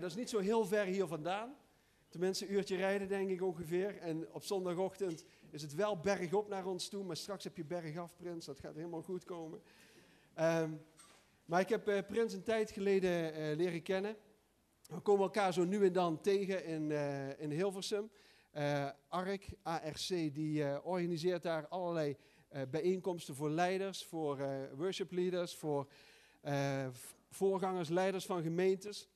dat is niet zo heel ver hier vandaan. Tenminste, een uurtje rijden denk ik ongeveer. En op zondagochtend is het wel bergop naar ons toe. Maar straks heb je bergaf, Prins. Dat gaat helemaal goed komen. Ehm, maar ik heb uh, Prins een tijd geleden uh, leren kennen. We komen elkaar zo nu en dan tegen in, uh, in Hilversum. ARC, ARC, die organiseert daar allerlei bijeenkomsten voor leiders, voor worship leaders, voor voorgangers, leiders van gemeentes.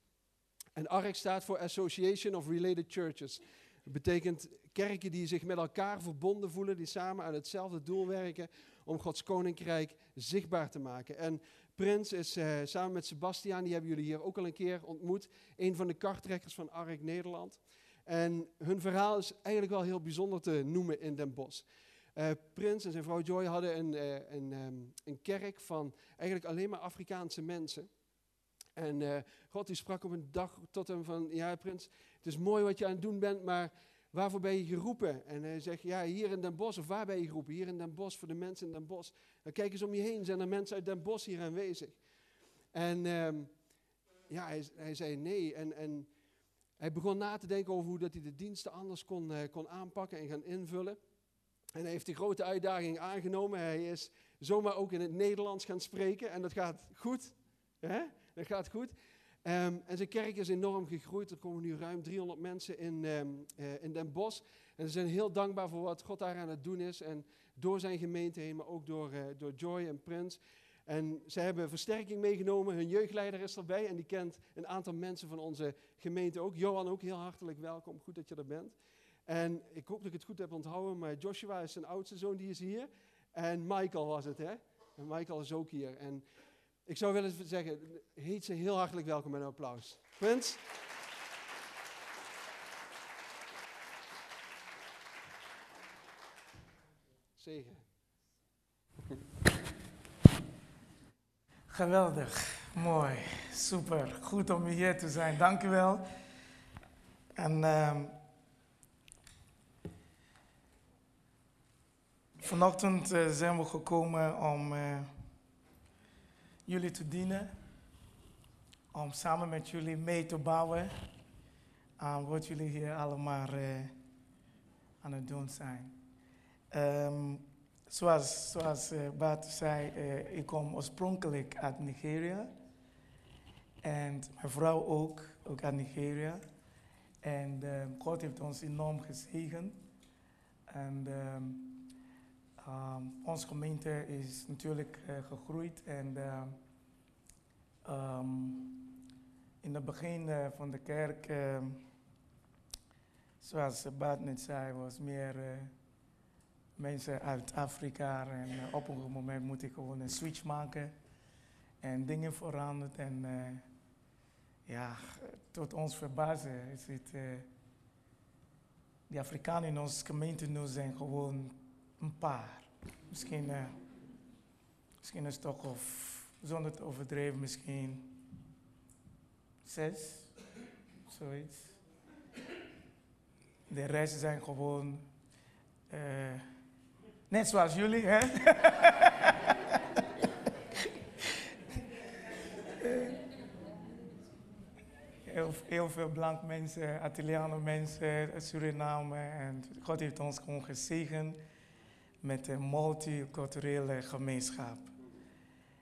En ARC staat voor Association of Related Churches. Dat betekent kerken die zich met elkaar verbonden voelen, die samen aan hetzelfde doel werken om Gods koninkrijk zichtbaar te maken. En Prins is uh, samen met Sebastian, die hebben jullie hier ook al een keer ontmoet, een van de karttrekkers van ARC Nederland. En hun verhaal is eigenlijk wel heel bijzonder te noemen in Den Bosch. Uh, Prins en zijn vrouw Joy hadden een, uh, een, um, een kerk van eigenlijk alleen maar Afrikaanse mensen. En uh, God die sprak op een dag tot hem van, ja prins, het is mooi wat je aan het doen bent, maar waarvoor ben je geroepen? En hij zegt, ja hier in Den Bosch, of waar ben je geroepen? Hier in Den Bosch, voor de mensen in Den Bosch. Dan kijk eens om je heen, zijn er mensen uit Den Bosch hier aanwezig? En um, ja, hij, hij, zei nee. En, en hij begon na te denken over hoe dat hij de diensten anders kon, uh, kon aanpakken en gaan invullen. En hij heeft die grote uitdaging aangenomen. Hij is zomaar ook in het Nederlands gaan spreken en dat gaat goed. Hè? Dat gaat goed. Um, en zijn kerk is enorm gegroeid. Er komen nu ruim 300 mensen in, um, uh, in Den Bosch. En ze zijn heel dankbaar voor wat God daar aan het doen is. En door zijn gemeente heen, maar ook door, uh, door Joy en Prince. En ze hebben versterking meegenomen. Hun jeugdleider is erbij. En die kent een aantal mensen van onze gemeente ook. Johan ook heel hartelijk welkom. Goed dat je er bent. En ik hoop dat ik het goed heb onthouden. Maar Joshua is zijn oudste zoon, die is hier. En Michael was het, hè? En Michael is ook hier. En ik zou willen zeggen, heet ze heel hartelijk welkom met een applaus. Prins. Zegen. Geweldig, mooi, super. Goed om hier te zijn, dank u wel. En uh, vanochtend uh, zijn we gekomen om uh, jullie te dienen. Om samen met jullie mee te bouwen aan wat jullie hier allemaal uh, aan het doen zijn. Um, zoals zoals uh, Bart zei, uh, ik kom oorspronkelijk uit Nigeria. En mijn vrouw ook, ook uit Nigeria. En um, God heeft ons enorm gezegend. En um, Um, onze gemeente is natuurlijk uh, gegroeid en uh, um, in het begin uh, van de kerk, zoals Bart net zei, was meer mensen uit Afrika en op een moment moet ik gewoon een switch maken en dingen veranderd en ja, tot ons verbazen is het, de Afrikanen in onze gemeente nu zijn gewoon een paar. Misschien, uh, misschien een stok of, zonder te overdreven, misschien zes, zoiets. De rest zijn gewoon uh, net zoals jullie, hè? heel, heel, veel blank mensen, Italiaanse mensen, Suriname. En God heeft ons gewoon gezegend met een multiculturele gemeenschap.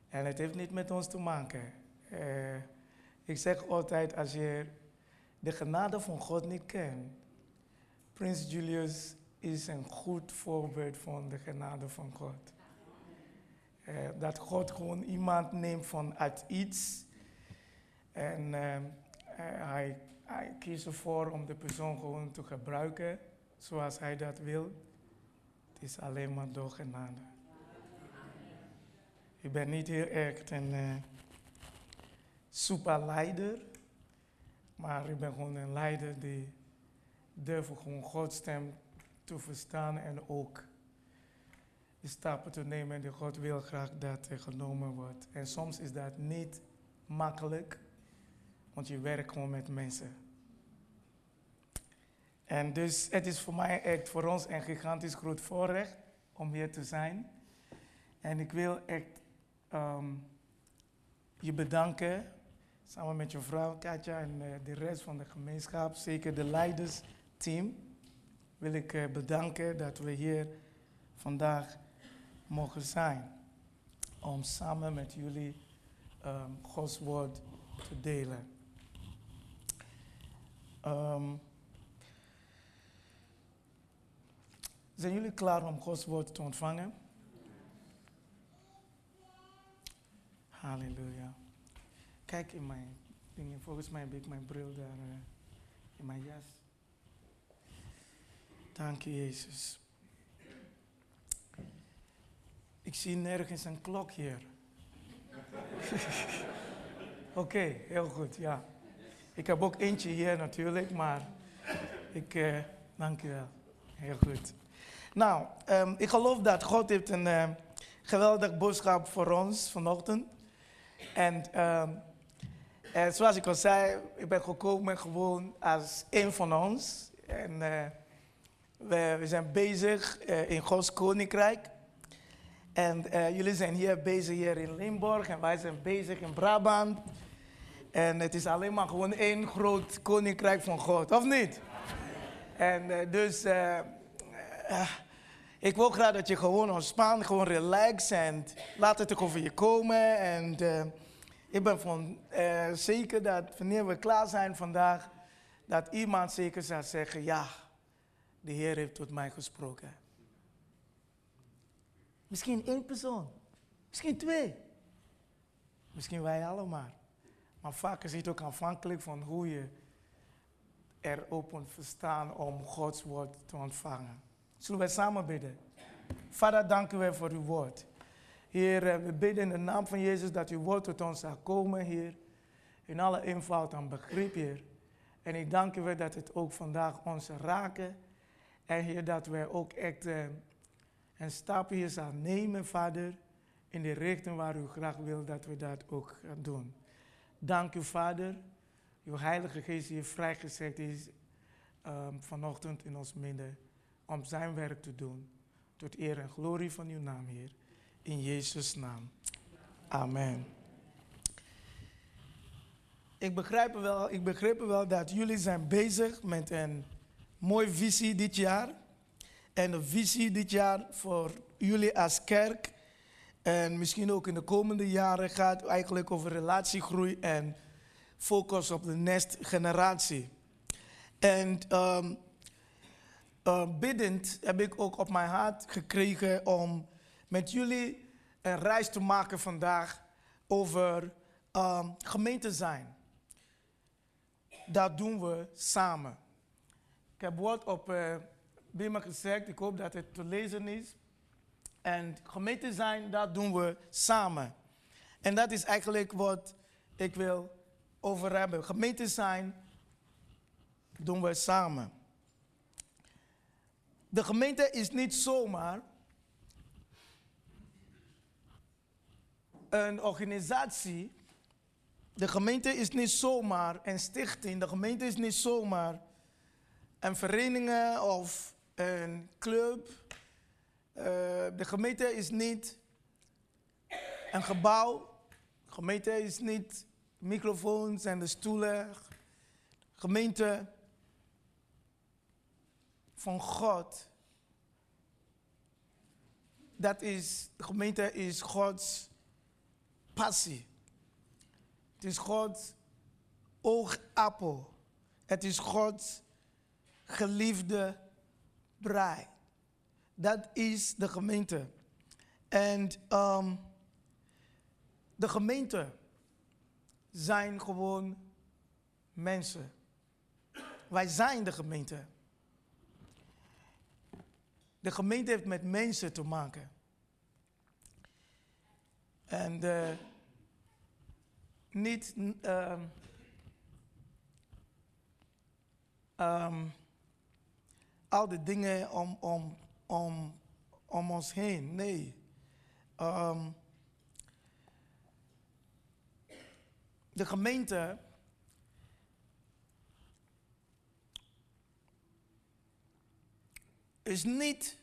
En het heeft niet met ons te maken. Uh, ik zeg altijd, als je de genade van God niet kent, Prins Julius is een goed voorbeeld van de genade van God. Uh, dat God gewoon iemand neemt vanuit iets en uh, hij, hij kiest ervoor om de persoon gewoon te gebruiken zoals hij dat wil is alleen maar door genade. Ik ben niet heel erg een uh, super leider, maar ik ben gewoon een leider die durft gewoon Gods stem te verstaan en ook de stappen te nemen die God wil graag dat genomen wordt. En soms is dat niet makkelijk, want je werkt gewoon met mensen. En dus het is voor mij echt, voor ons een gigantisch groot voorrecht om hier te zijn. En ik wil echt um, je bedanken, samen met je vrouw Katja en uh, de rest van de gemeenschap, zeker de leidersteam, wil ik uh, bedanken dat we hier vandaag mogen zijn. Om samen met jullie um, Gods woord te delen. Um, zijn jullie klaar om Gods woord te ontvangen? Halleluja. Kijk in mijn dingen. Volgens mij heb ik mijn bril daar uh, in mijn jas. Dank je, Jezus. Ik zie nergens een klok hier. Oké, heel goed, ja. Ik heb ook eentje hier natuurlijk, maar ik uh, dank je wel. Heel goed. Nou, um, ik geloof dat God heeft een uh, geweldig boodschap voor ons vanochtend. En um, uh, zoals ik al zei, ik ben gekomen gewoon als een van ons. En uh, we, we, zijn bezig uh, in Gods Koninkrijk. En jullie zijn hier bezig hier in Limburg en wij zijn bezig in Brabant. En het is alleen maar gewoon één groot Koninkrijk van God, of niet? En dus ik wil graag dat je gewoon ontspant, gewoon relax en laat het ook over je komen. En ik ben van, uh, zeker dat wanneer we klaar zijn vandaag, dat iemand zeker zal zeggen, ja, de Heer heeft tot mij gesproken. Misschien één persoon, misschien twee, misschien wij allemaal. Maar vaak is het ook afhankelijk van hoe je er open verstaan om Gods woord te ontvangen. Zullen we samen bidden? Vader, dank u wel voor uw woord. Heer, eh, we bidden in de naam van Jezus dat uw woord tot ons zal komen, Heer. In alle eenvoud en begrip, Heer. En ik dank u dat het ook vandaag ons raken. En Heer, dat wij ook echt uh, een stapje hier nemen, Vader. In de richting waar u graag wil dat we dat ook gaan doen. Dank u, Vader. Uw Heilige Geest hier vrijgezet is um, vanochtend in ons midden. Om zijn werk te doen. Tot eer en glorie van uw naam, Heer. In Jezus' naam. Amen. Ik begrijp, wel, ik begrijp wel dat jullie zijn bezig met een mooie visie dit jaar. En de visie dit jaar voor jullie als kerk. En misschien ook in de komende jaren gaat eigenlijk over relatiegroei en focus op de next generatie. En um, uh, biddend heb ik ook op mijn hart gekregen om met jullie een reis te maken vandaag over um, gemeente zijn. Dat doen we samen. Ik heb wat op uh, Bima gezegd, ik hoop dat het te lezen is. En gemeente zijn, dat doen we samen. En dat is eigenlijk wat ik wil over hebben. Gemeente zijn doen we samen. De gemeente is niet zomaar een organisatie. De gemeente is niet zomaar een stichting. De gemeente is niet zomaar een vereniging of een club. Uh, de gemeente is niet een gebouw. De gemeente is niet microfoons en de stoelen. Gemeente van God. Dat is, de gemeente is Gods passie. Het is Gods oogappel. Het is Gods geliefde brei. Dat is de gemeente. En um, de gemeente zijn gewoon mensen. Wij zijn de gemeente. De gemeente heeft met mensen te maken. En uh, niet um, um, al die dingen om, om, om, om ons heen. Nee. Um, de gemeente is niet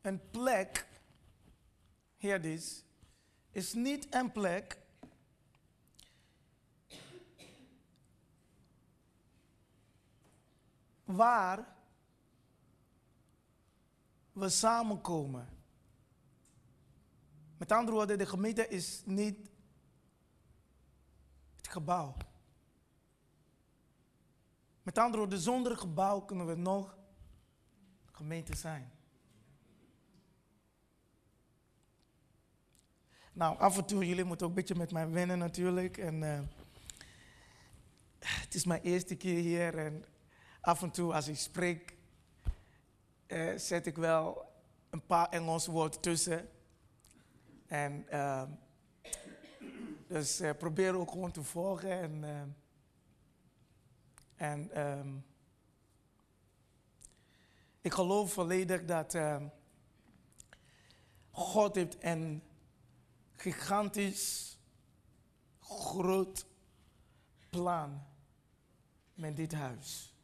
een plek, hear this, is niet een plek waar we samenkomen. Met andere woorden, de gemeente is niet het gebouw. Met andere woorden, zonder gebouw kunnen we nog gemeente zijn. Nou, af en toe, jullie moeten ook een beetje met mij wennen natuurlijk. En, uh, het is mijn eerste keer hier en af en toe als ik spreek, uh, zet ik wel een paar Engelse woorden tussen. En uh, dus uh, probeer ook gewoon te volgen. En, en um, ik geloof volledig dat ehm, God heeft een gigantisch groot plan met dit huis.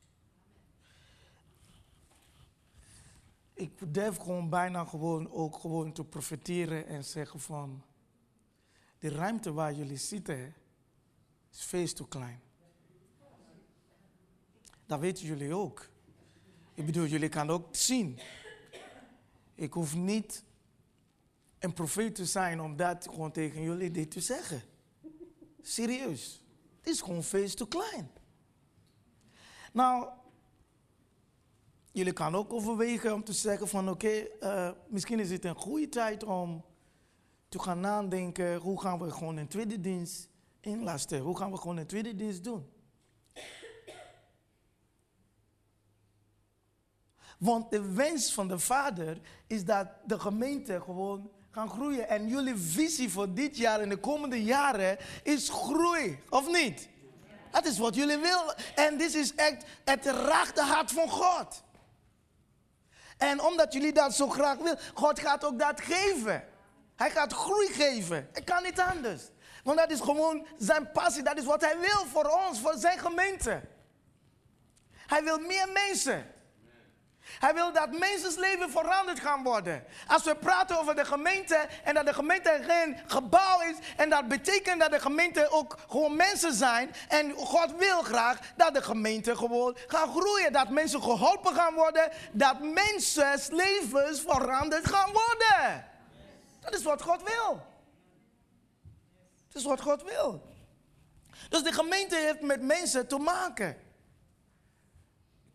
Ik durf gewoon bijna gewoon ook gewoon te profiteren en zeggen van de ruimte waar jullie zitten is veel te klein. Dat weten jullie ook. Ik bedoel, jullie kan ook zien. Ik hoef niet een profeet te zijn om dat gewoon tegen jullie dit te zeggen. Serieus. Het is gewoon veel te klein. Nou, jullie kan ook overwegen om te zeggen van oké, uh, misschien is het een goede tijd om te gaan nadenken hoe gaan we gewoon een tweede dienst inlasten. Hoe gaan we gewoon een tweede dienst doen. Want de wens van de Vader is dat de gemeente gewoon gaan groeien. En jullie visie voor dit jaar en de komende jaren is groei, of niet? Dat is wat jullie willen. En dit is echt, het raakt de hart van God. En omdat jullie dat zo graag willen, God gaat ook dat geven. Hij gaat groei geven. Het kan niet anders. Want dat is gewoon zijn passie. Dat is wat hij wil voor ons, voor zijn gemeente. Hij wil meer mensen. Hij wil dat leven veranderd gaan worden. Als we praten over de gemeente en dat de gemeente geen gebouw is en dat betekent dat de gemeente ook gewoon mensen zijn en God wil graag dat de gemeente gewoon gaat groeien, dat mensen geholpen gaan worden, dat mensen levens veranderd gaan worden. Dat is wat God wil. Dat is wat God wil. Dus de gemeente heeft met mensen te maken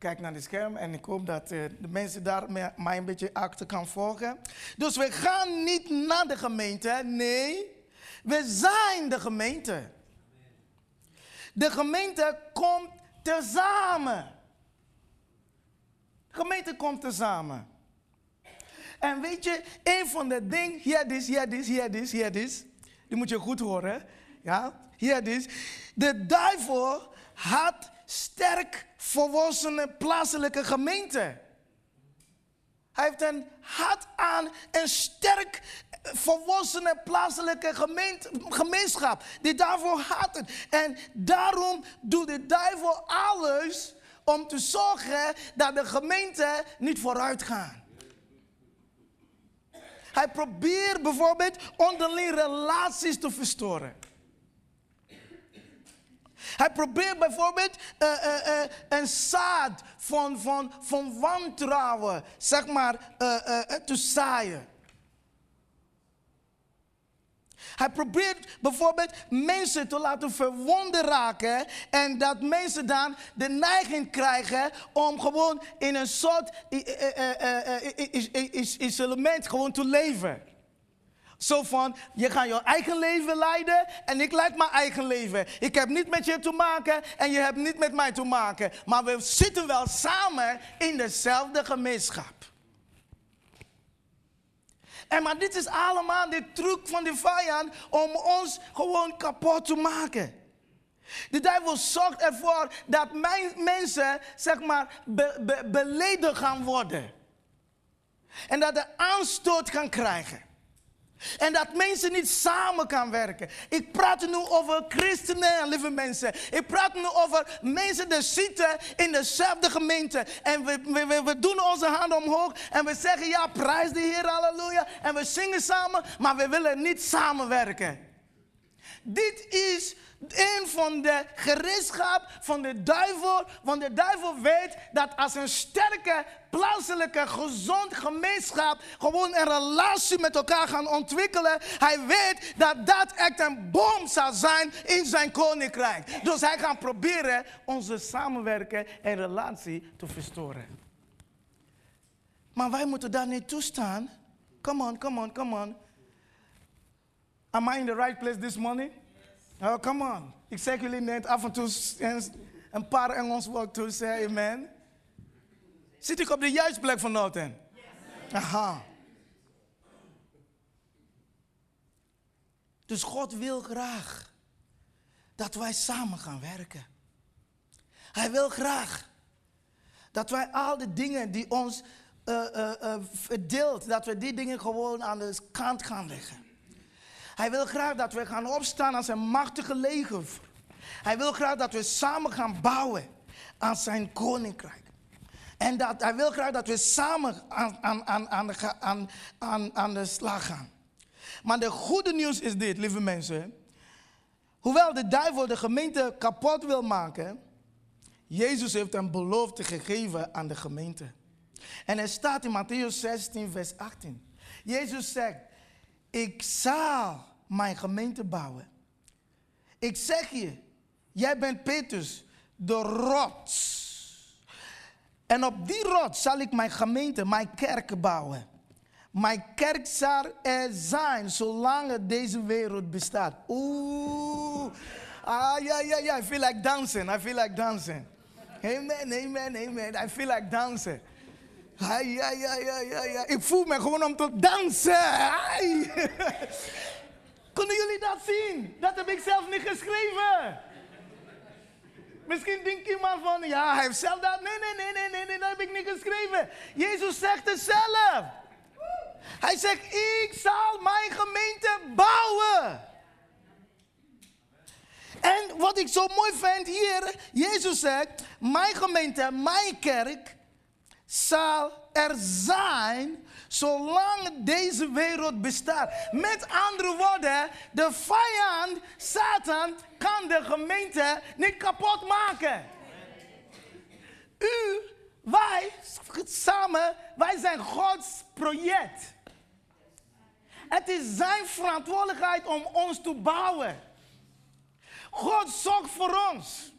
kijk naar het scherm en ik hoop dat uh, de mensen daar mij een beetje achter kan volgen. Dus we gaan niet naar de gemeente, nee, we zijn de gemeente. De gemeente komt tezamen. De gemeente komt tezamen. En weet je, een van de dingen, hier is, hier is, hier is, hier is. Die moet je goed horen. Ja, hier is. De duivel had sterk volwassene plaatselijke gemeente. Hij heeft een hart aan een sterk volwassene plaatselijke gemeenschap. Die daarvoor had het. En daarom doet de duivel alles om te zorgen dat de gemeente niet vooruit gaat. Hij probeert bijvoorbeeld onderling relaties te verstoren. Hij probeert bijvoorbeeld uh, uh, uh, een zaad van, van, van wantrouwen, zeg maar, te zaaien. Hij probeert bijvoorbeeld mensen te laten verwonden raken. En dat mensen dan de neiging krijgen om gewoon in een soort isolement gewoon te leven. Zo van, je gaat je eigen leven leiden en ik leid mijn eigen leven. Ik heb niet met je te maken en je hebt niet met mij te maken. Maar we zitten wel samen in dezelfde gemeenschap. En maar dit is allemaal de truc van de vijand om ons gewoon kapot te maken. De duivel zorgt ervoor dat mensen, zeg maar, be, gaan worden. En dat de aanstoot gaan krijgen. En dat mensen niet samen kan werken. Ik praat nu over christenen en lieve mensen. Ik praat nu over mensen die zitten in dezelfde gemeente. En we, we, we doen onze handen omhoog en we zeggen ja, prijs de Heer, halleluja. En we zingen samen, maar we willen niet samenwerken. Dit is een van de gereedschap van de duivel. Want de duivel weet dat als een sterke, plaatselijke, gezond gemeenschap gewoon een relatie met elkaar gaan ontwikkelen. Hij weet dat dat echt een bom zal zijn in zijn koninkrijk. Dus hij gaat proberen onze samenwerken en relatie te verstoren. Maar wij moeten daar niet toestaan. Come on, come on, come on. Am I in the right place this morning? Oh, come on. Ik zeg jullie net af en toe een paar Engels woorden toe zeggen, amen. Zit ik op de juiste plek vanochtend? Aha. Dus God wil graag dat wij samen gaan werken. Hij wil graag dat wij al die dingen die ons uh, uh, verdeelt, dat we die dingen gewoon aan de kant gaan leggen. Hij wil graag dat we gaan opstaan als een machtige leger. Hij wil graag dat we samen gaan bouwen aan zijn koninkrijk. En dat, hij wil graag dat we samen aan, aan, aan, aan, de, aan, aan, de slag gaan. Maar de goede nieuws is dit, lieve mensen. Hoewel de duivel de gemeente kapot wil maken, Jezus heeft een belofte gegeven aan de gemeente. En er staat in Matthäus 16, vers 18. Jezus zegt, ik zal mijn gemeente bouwen. Ik zeg je, jij bent Petrus, de rots. En op die rots zal ik mijn gemeente, mijn kerk bouwen. Mijn kerk zal er zijn zolang deze wereld bestaat. Oeh. Ah, ja, ja, ja. I feel like dancing. I feel like dancing. Amen, amen, amen. I feel like dancing. Ja, ja, ja, ja, ja. Ik voel me gewoon om te dansen. Kunnen jullie dat zien? Dat heb ik zelf niet geschreven. Misschien denkt iemand van, ja, hij heeft zelf dat. Nee, nee, nee, nee, nee, dat heb ik niet geschreven. Jezus zegt het zelf. Hij zegt, ik zal mijn gemeente bouwen. En wat ik zo mooi vind hier, Jezus zegt, mijn gemeente, mijn kerk, zal er zijn zolang deze wereld bestaat. Met andere woorden, de vijand, Satan, kan de gemeente niet kapot maken. U, wij, samen, wij zijn Gods project. Het is zijn verantwoordelijkheid om ons te bouwen. God zorgt voor ons.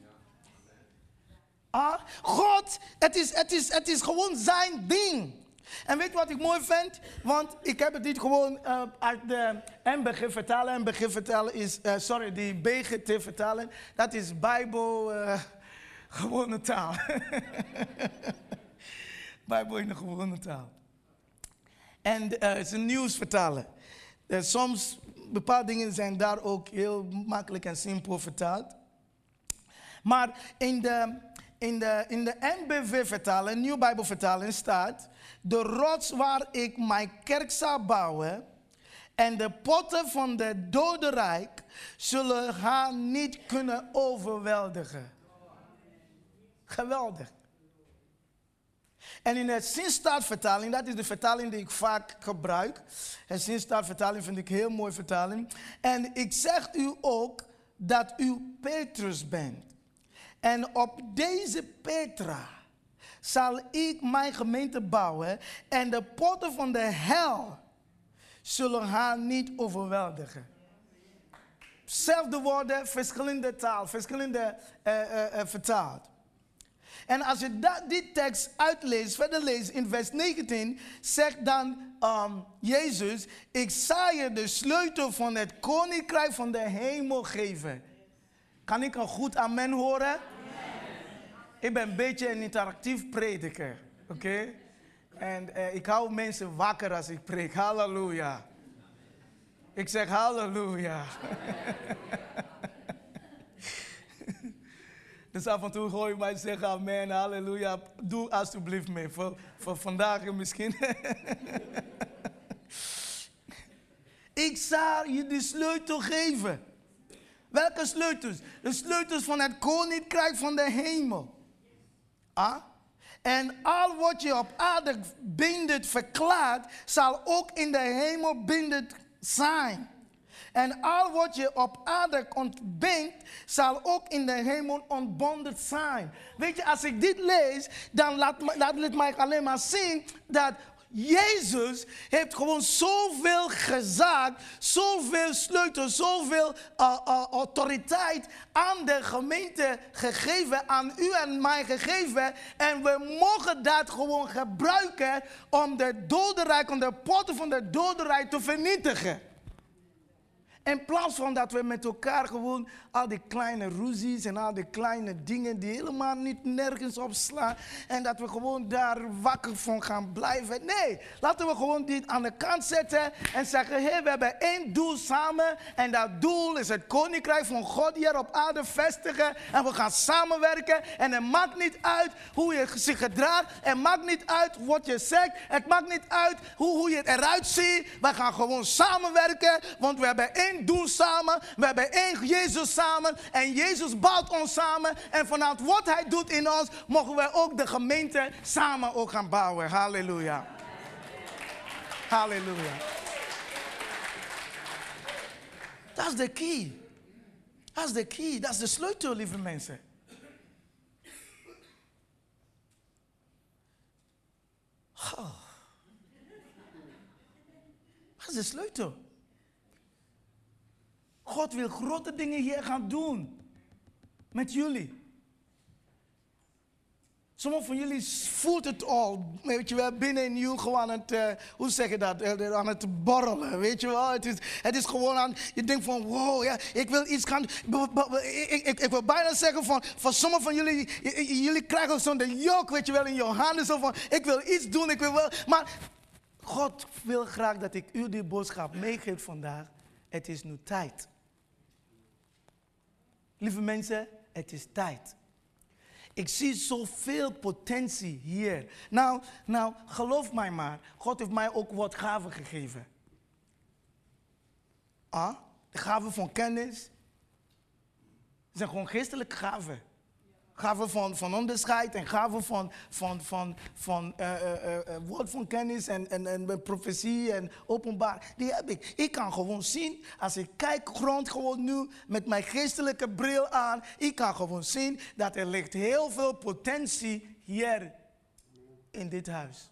Ah, God, het is, het, is, het is gewoon zijn ding. En weet je wat ik mooi vind? Want ik heb het niet gewoon uh, uit de MBG vertalen. MBG vertalen is, uh, sorry, die BGT vertalen. Dat is Bijbel, uh, gewone taal. Bijbel in de gewone taal. En het is een nieuws vertalen. soms, bepaalde dingen zijn daar ook heel makkelijk en simpel vertaald. Maar in de in de, in de NBV-vertaling, Nieuw Bijbelvertaling, staat: De rots waar ik mijn kerk zal bouwen en de potten van de dodenrijk zullen haar niet kunnen overweldigen. Geweldig. En in de Zinstaatvertaling, dat is de vertaling die ik vaak gebruik. De Zinstaatvertaling vind ik een heel mooie vertaling. En ik zeg u ook dat u Petrus bent. En op deze Petra zal ik mijn gemeente bouwen en de potten van de hel zullen haar niet overweldigen. Zelfde woorden, verschillende taal, verschillende uh, uh, uh, vertaald. En als je dat, die tekst uitleest, verder leest in vers 19, zegt dan um, Jezus, ik zal je de sleutel van het koninkrijk van de hemel geven. Kan ik een goed amen horen? Ik ben een beetje een interactief prediker. Oké? En uh, ik hou mensen wakker als ik preek. Halleluja. Ik zeg halleluja. dus af en toe hoor je mij zeggen amen, halleluja. Doe alsjeblieft mee. Voor, voor vandaag misschien. ik zal je de sleutel geven. Welke sleutels? De sleutels van het koninkrijk van de hemel. En al wat je op aarde bindend verklaart, zal ook in de hemel bindend zijn. En al wat je op aarde ontbindt, zal ook in de hemel ontbonden zijn. Weet je, als ik dit lees, dan laat, laat mij alleen maar zien dat Jezus heeft gewoon zoveel gezag, zoveel sleutel, zoveel uh, uh, autoriteit aan de gemeente gegeven, aan u en mij gegeven. En we mogen dat gewoon gebruiken om de dodenrijk, om de potten van de dodenrijk te vernietigen. In plaats van dat we met elkaar gewoon al die kleine ruzies en al die kleine dingen die helemaal niet nergens op slaan. En dat we gewoon daar wakker van gaan blijven. Nee, laten we gewoon dit aan de kant zetten en zeggen: hé, we hebben één doel samen. En dat doel is het koninkrijk van God hier op aarde vestigen. En we gaan samenwerken. En het maakt niet uit hoe je zich gedraagt. Het maakt niet uit wat je zegt. Het maakt niet uit hoe, hoe je eruit ziet. We gaan gewoon samenwerken, want we hebben één doel samen. We hebben één Jezus samen. En Jezus bouwt ons samen. En vanuit wat hij doet in ons, mogen wij ook de gemeente samen ook gaan bouwen. Halleluja. Halleluja. Dat is de key. Dat is de key. Dat is de sleutel, lieve mensen. Oh. Dat is de sleutel. God wil grote dingen hier gaan doen. Met jullie. Sommigen van jullie voelt het al. Weet je wel, binnen in je gewoon aan het, uh, hoe zeg je dat, uh, aan het borrelen. Weet je wel, het is, het is gewoon aan, je denkt van wow, ja, ik wil iets gaan ik, ik, ik, wil bijna zeggen van, van sommigen van jullie, jullie krijgen zo'n jok, weet je wel, in je handen. Zo van, ik wil iets doen, ik wil wel. Maar God wil graag dat ik u die boodschap meegeef vandaag. Het is nu tijd. Lieve mensen, het is tijd. Ik zie zoveel potentie hier. Nou, nou, geloof mij maar, God heeft mij ook wat gaven gegeven. Ah, de gaven van kennis. Zijn gewoon geestelijke gaven. Gaven van, van onderscheid en gaven van, van, van, van uh, uh, uh, woord van kennis en, en, en profetie en openbaar. Die heb ik. Ik kan gewoon zien, als ik kijk rond gewoon nu met mijn geestelijke bril aan, ik kan gewoon zien dat er ligt heel veel potentie hier in dit huis.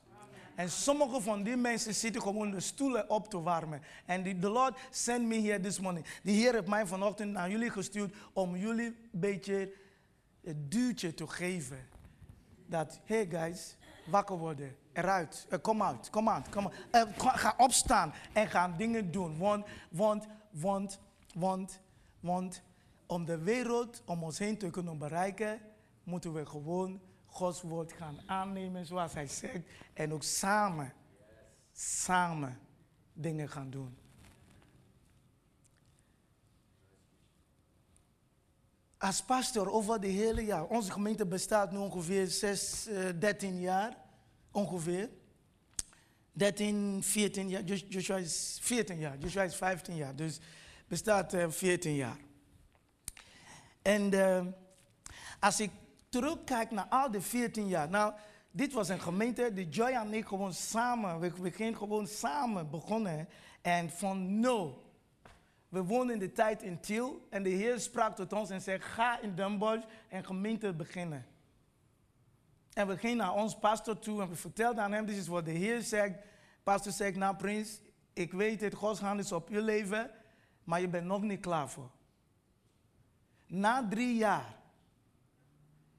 En sommige van die mensen zitten gewoon de stoelen op te warmen. En de Lord sent me here this morning. De Heer heeft mij vanochtend naar jullie gestuurd om jullie een beetje het duwtje te geven. Dat, hey guys, wakker worden, eruit, uh, kom uit, kom uit, kom. Uh, ga opstaan en ga dingen doen. Want, want, want, want, want, om de wereld om ons heen te kunnen bereiken, moeten we gewoon Gods woord gaan aannemen zoals hij zegt. En ook samen, samen dingen gaan doen. Als pastor over de hele jaar. Onze gemeente bestaat nu ongeveer 6, uh, 13 jaar. Ongeveer. 13, 14 jaar. Joshua is 14 jaar. Joshua is 15 jaar. Dus bestaat uh, 14 jaar. En uh, als ik terugkijk naar al die 14 jaar. Nou, dit was een gemeente die Joy en ik gewoon samen. We, we gingen gewoon samen begonnen. En van nul we woonden in de tijd in Tiel en de Heer sprak tot ons en zei: Ga in Den en gemeente beginnen. En we gingen naar ons pastor toe en we vertelden aan hem: Dit is wat de Heer zegt. Pastor zegt: Nou, prins, ik weet het, Gods hand is op je leven, maar je bent nog niet klaar voor. Na drie jaar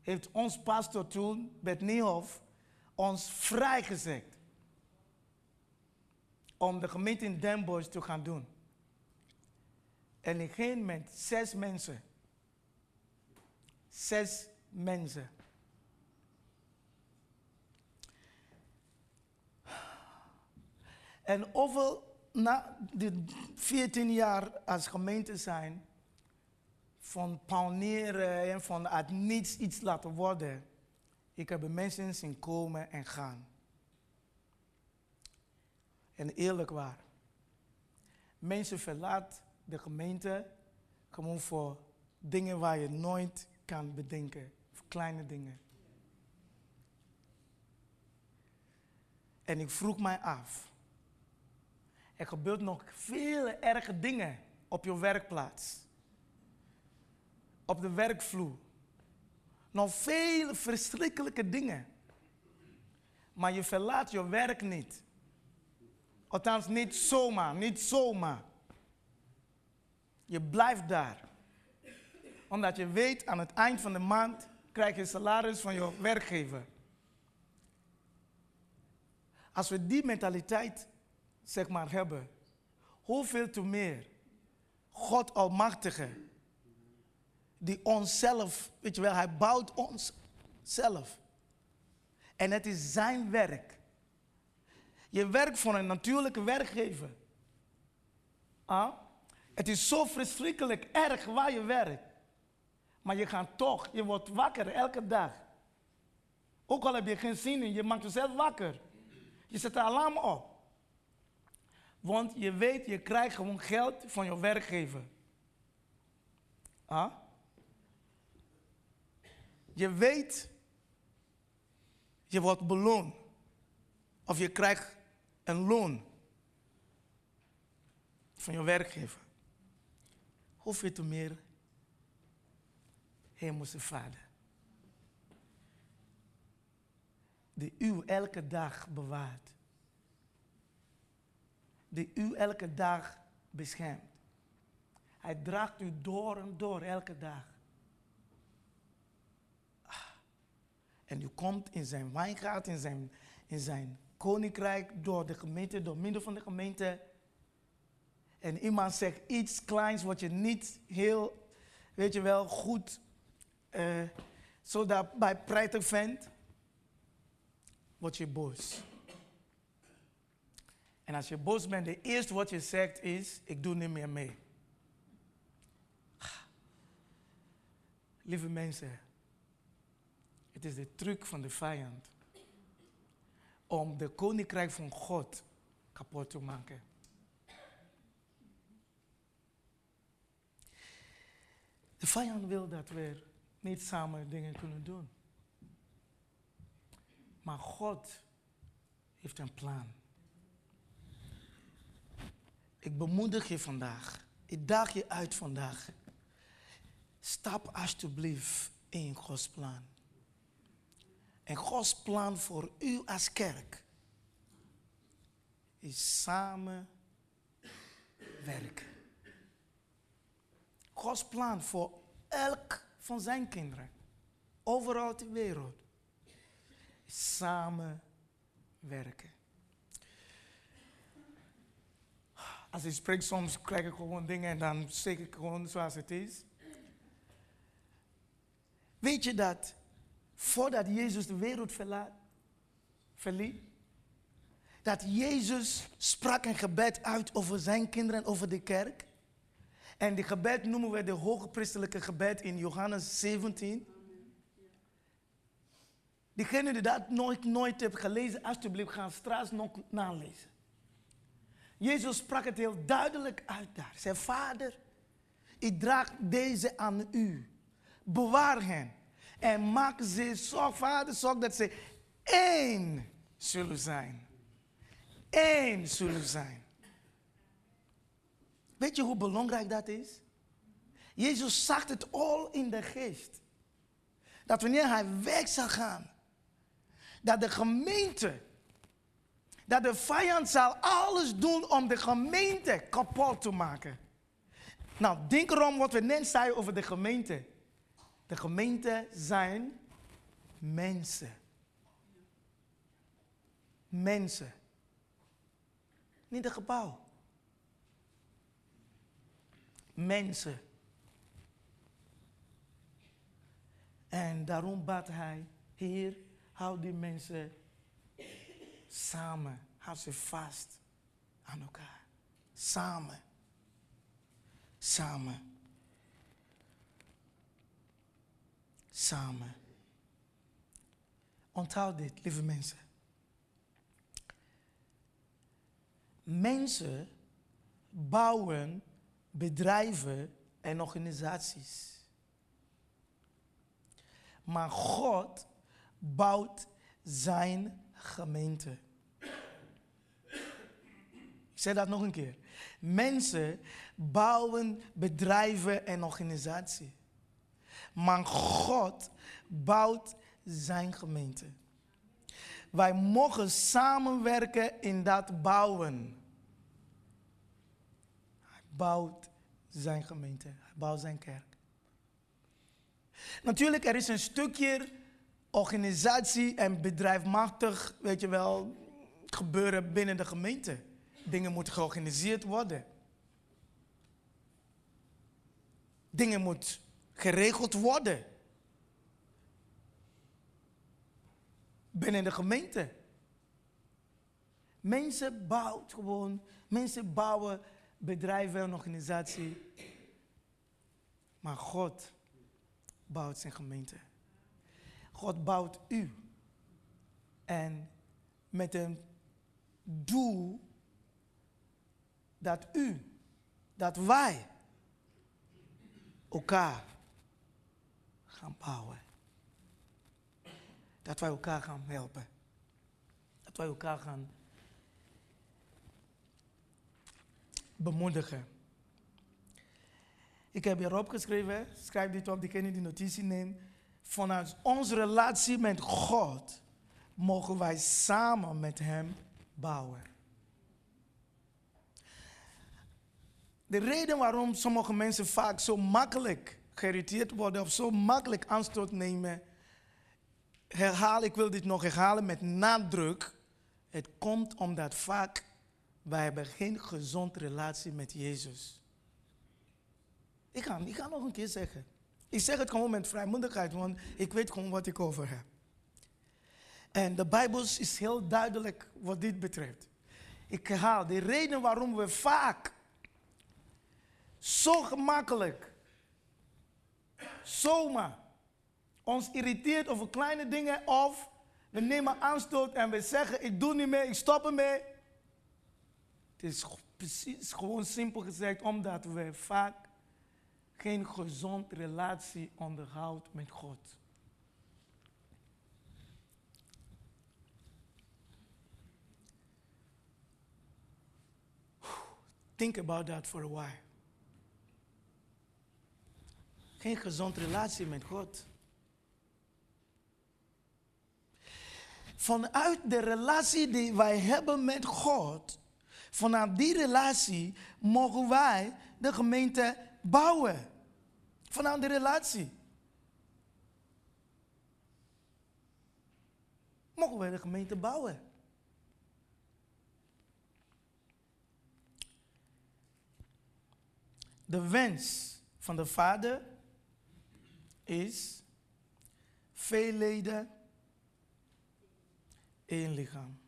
heeft ons pastor toen, Bert Niehoff, ons vrijgezet om de gemeente in Den te gaan doen. En ik ging met zes mensen. Zes mensen. En over na de 14 jaar als gemeente zijn, van pauneren en van uit niets iets laten worden, ik heb mensen zien komen en gaan. En eerlijk waar, mensen verlaten de gemeente gewoon voor dingen waar je nooit kan bedenken. Kleine dingen. En ik vroeg mij af. Er gebeurt nog veel erge dingen op je werkplaats, op de werkvloer. Nog veel verschrikkelijke dingen. Maar je verlaat je werk niet. Althans, niet zomaar, niet zomaar. Je blijft daar. Omdat je weet, aan het eind van de maand krijg je salaris van je werkgever. Als we die mentaliteit, zeg maar, hebben, hoeveel te meer God Almachtige, die onszelf, weet je wel, hij bouwt ons zelf. En het is zijn werk. Je werkt voor een natuurlijke werkgever. Ah? Het is zo verschrikkelijk erg waar je werkt. Maar je gaat toch, je wordt wakker elke dag. Ook al heb je geen zin in, je maakt jezelf wakker. Je zet een alarm op. Want je weet, je krijgt gewoon geld van je werkgever. Ah? Je weet, je wordt beloond. Of je krijgt een loon van je werkgever. Hoeveel te meer Hemelse Vader. Die u elke dag bewaart. Die u elke dag beschermt. Hij draagt u door en door elke dag. Ah. En u komt in zijn wijngaard, in zijn, in zijn koninkrijk, door de gemeente, door middel van de gemeente. En iemand zegt iets kleins wat je niet heel, weet je wel, goed uh, zo daarbij prettig vindt, word je boos. En als je boos bent, de eerste wat je zegt is, ik doe niet meer mee. Lieve mensen, het is de truc van de vijand om de koninkrijk van God kapot te maken. De vijand wil dat we niet samen dingen kunnen doen. Maar God heeft een plan. Ik bemoedig je vandaag. Ik daag je uit vandaag. Stap alsjeblieft in Gods plan. En Gods plan voor u als kerk is samen werken. Gods plan voor elk van zijn kinderen, overal ter wereld, samen werken. Als ik spreek, soms krijg ik gewoon dingen en dan zeg ik gewoon zoals het is. Weet je dat voordat Jezus de wereld verlaat, verliet, dat Jezus sprak een gebed uit over zijn kinderen, over de kerk. En die gebed noemen we de hoge priestelijke gebed in Johannes 17. Diegene die dat nooit, nooit heeft gelezen, alsjeblieft gaan straks nog nalezen. Jezus sprak het heel duidelijk uit daar. Zijn vader, ik draag deze aan u. Bewaar hen. En maak ze zorg, vader, zorg dat ze één zullen zijn. Eén zullen zijn. Weet je hoe belangrijk dat is? Jezus zag het al in de geest. Dat wanneer hij weg zou gaan, dat de gemeente, dat de vijand zal alles doen om de gemeente kapot te maken. Nou, denk erom wat we net zeiden over de gemeente. De gemeente zijn mensen. Mensen. Niet een gebouw mensen. En daarom bad hij, Heer, hou die mensen samen. Hou ze vast aan elkaar. Samen. Samen. Samen. Onthoud dit, lieve mensen. Mensen bouwen bedrijven en organisaties. Maar God bouwt zijn gemeente. Ik zeg dat nog een keer. Mensen bouwen bedrijven en organisaties. Maar God bouwt zijn gemeente. Wij mogen samenwerken in dat bouwen. Bouwt zijn gemeente. Hij bouwt zijn kerk. Natuurlijk, er is een stukje organisatie en bedrijfmachtig, weet je wel, gebeuren binnen de gemeente. Dingen moeten georganiseerd worden. Dingen moeten geregeld worden. Binnen de gemeente. Mensen bouwen gewoon, mensen bouwen bedrijven en organisatie. Maar God bouwt zijn gemeente. God bouwt u. En met een doel dat u, dat wij elkaar gaan bouwen. Dat wij elkaar gaan helpen. Dat wij elkaar gaan bemoedigen. Ik heb hierop geschreven, schrijf dit op, diegene die notitie neemt. Vanuit onze relatie met God mogen wij samen met Hem bouwen. De reden waarom sommige mensen vaak zo makkelijk geïrriteerd worden of zo makkelijk aanstoot nemen, herhaal, ik wil dit nog herhalen met nadruk. Het komt omdat vaak wij hebben geen gezonde relatie met Jezus. Ik ga, ik ga nog een keer zeggen. Ik zeg het gewoon met vrijmoedigheid, want ik weet gewoon wat ik over heb. En de Bijbel is heel duidelijk wat dit betreft. Ik herhaal, de reden waarom we vaak zo gemakkelijk, zomaar, ons irriteert over kleine dingen of we nemen aanstoot en we zeggen ik doe niet meer, ik stop ermee. Is precies gewoon simpel gezegd omdat we vaak geen gezond relatie onderhoudt met God. Think about that for a while. Geen gezond relatie met God. Vanuit de relatie die wij hebben met God, vanuit die relatie mogen wij de gemeente bouwen. Vanuit de relatie. Mogen wij de gemeente bouwen. De wens van de Vader is veel leden, één lichaam.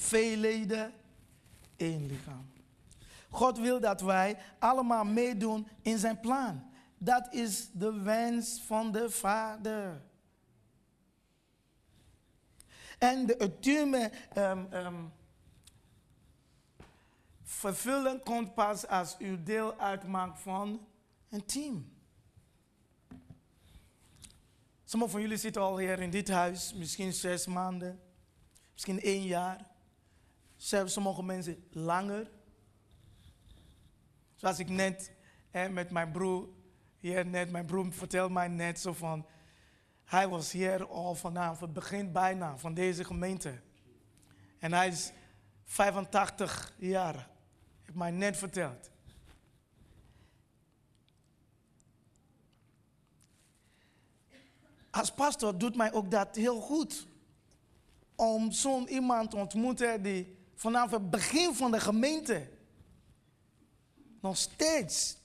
Veel leden, één lichaam. God wil dat wij allemaal meedoen in zijn plan. Dat is de wens van de Vader. En de ultieme um, um, vervulling komt pas als u deel uitmaakt van een team. Sommigen van jullie zitten al hier in dit huis, misschien zes maanden, misschien één jaar. Sommige mensen langer. Zoals ik net met mijn broer, hier net, mijn broer vertelde mij net zo van, hij was hier al vanaf het begin bijna van deze gemeente. En hij is 85 jaar, heeft mij net verteld. Als pastor doet mij ook dat heel goed. Om zo'n iemand te ontmoeten die vanaf het begin van de gemeente nog steeds.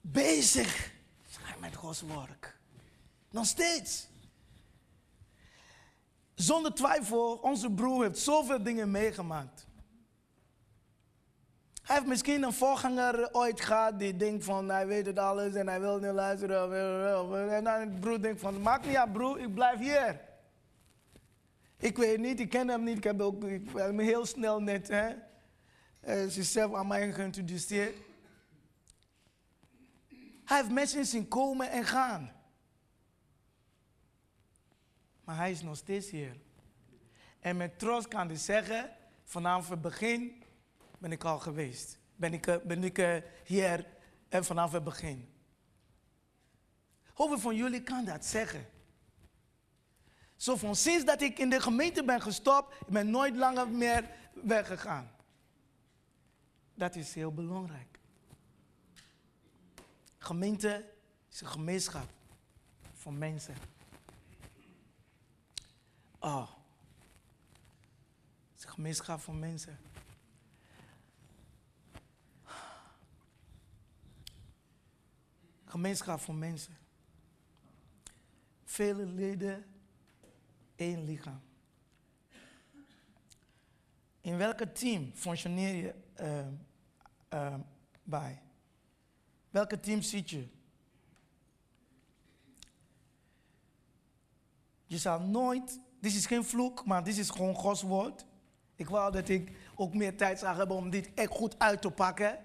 Bezig met Gods werk. Nog steeds. Zonder twijfel, onze broer heeft zoveel dingen meegemaakt. Hij heeft misschien een voorganger ooit gehad die denkt van hij weet het alles en hij wil niet luisteren. En dan de broer denkt van maak niet uit broer, ik blijf hier. Ik weet niet, ik ken hem niet. Ik heb, ook, ik heel snel net hè, uh, zichzelf aan mij geïntroduceerd. Hij heeft mensen zien komen en gaan. Maar hij is nog steeds hier. En met trots kan hij zeggen, vanaf het begin ben ik al geweest. Ben ik, eh, ben ik eh, hier en vanaf het begin. Hoeveel van jullie kan dat zeggen? Zo van sinds dat ik in de gemeente ben gestopt, ik ben nooit langer meer weggegaan. Dat is heel belangrijk. Gemeente is een gemeenschap van mensen. Oh. Het is een gemeenschap van mensen. Gemeenschap van mensen. Vele leden, één lichaam. In welke team functioneer je uh, uh, bij? Welke team zit je? Je zal nooit, dit is geen vloek, maar dit is gewoon Gods woord. Ik wou dat ik ook meer tijd zou hebben om dit echt goed uit te pakken.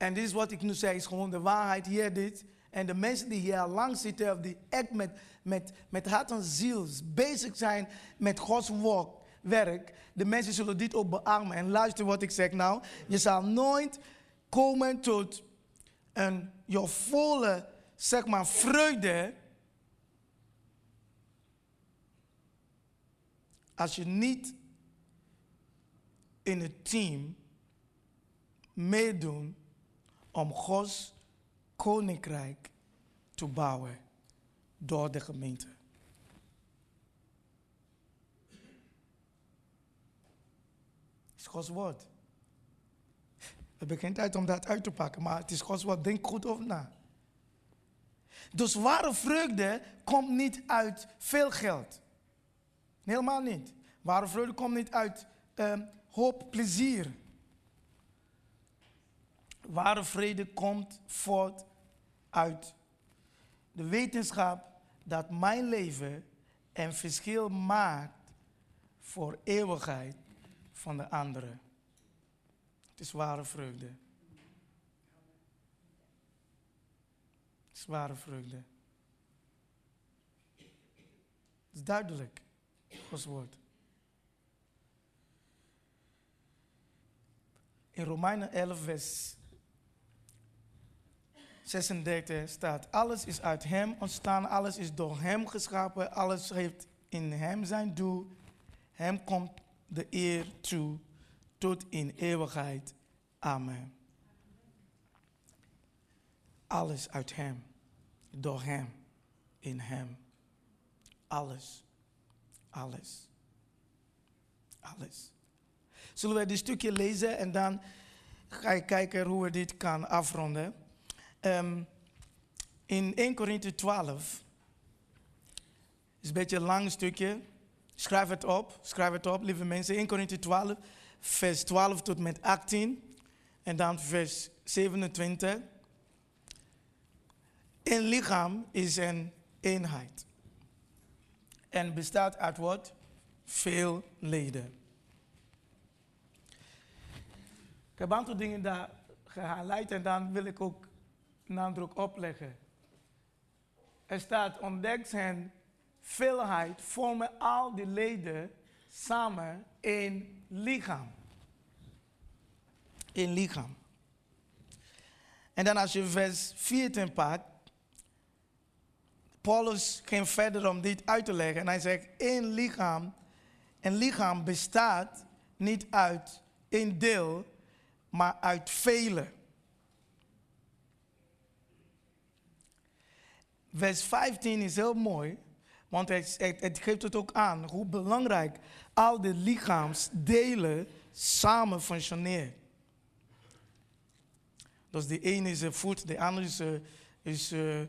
En dit is wat ik nu zeg, is gewoon de waarheid hier dit. En de mensen die hier lang zitten, of die echt met, met, met hart en ziel bezig zijn met Gods woord, werk, de mensen zullen dit ook beamen. En luister wat ik zeg nou. Je zal nooit komen tot een je volle, zeg maar, vreugde. Als je niet in het team meedoen om Gods koninkrijk te bouwen door de gemeente. Het is Gods woord. We hebben geen tijd om dat uit te pakken, maar het is Gods woord. Denk goed over na. Dus ware vreugde komt niet uit veel geld. Helemaal niet. Ware vreugde komt niet uit uh, hoop plezier. Ware vrede komt voort uit de wetenschap dat mijn leven een verschil maakt voor eeuwigheid van de anderen. Het is ware vreugde. Het is ware vreugde. Het is duidelijk, Gods woord. In Romeinen 11, vers 36 staat: Alles is uit Hem ontstaan, alles is door Hem geschapen, alles heeft in Hem zijn doel. Hem komt de eer toe tot in eeuwigheid. Amen. Alles uit Hem, door Hem, in Hem. Alles, alles, alles. Zullen we dit stukje lezen en dan ga ik kijken hoe we dit kan afronden. Um, in 1 Korinthe 12, is een beetje een lang stukje. Schrijf het op, schrijf het op, lieve mensen. 1 Korinthe 12, vers 12 tot met 18. En dan vers 27. Een lichaam is een eenheid. En bestaat uit wat? Veel leden. Ik heb een aantal dingen daar gehighlight en dan wil ik ook nadruk opleggen. Er staat, ontdekt zijn veelheid vormen al die leden samen in lichaam. In lichaam. En dan als je vers 14 pakt, Paulus ging verder om dit uit te leggen. En hij zegt, één lichaam, een lichaam bestaat niet uit één deel, maar uit vele. Vers 15 is heel mooi, want het, het, geeft het ook aan hoe belangrijk al de lichaamsdelen samen functioneren. Dus de ene is een voet, de andere is, uh, is uh,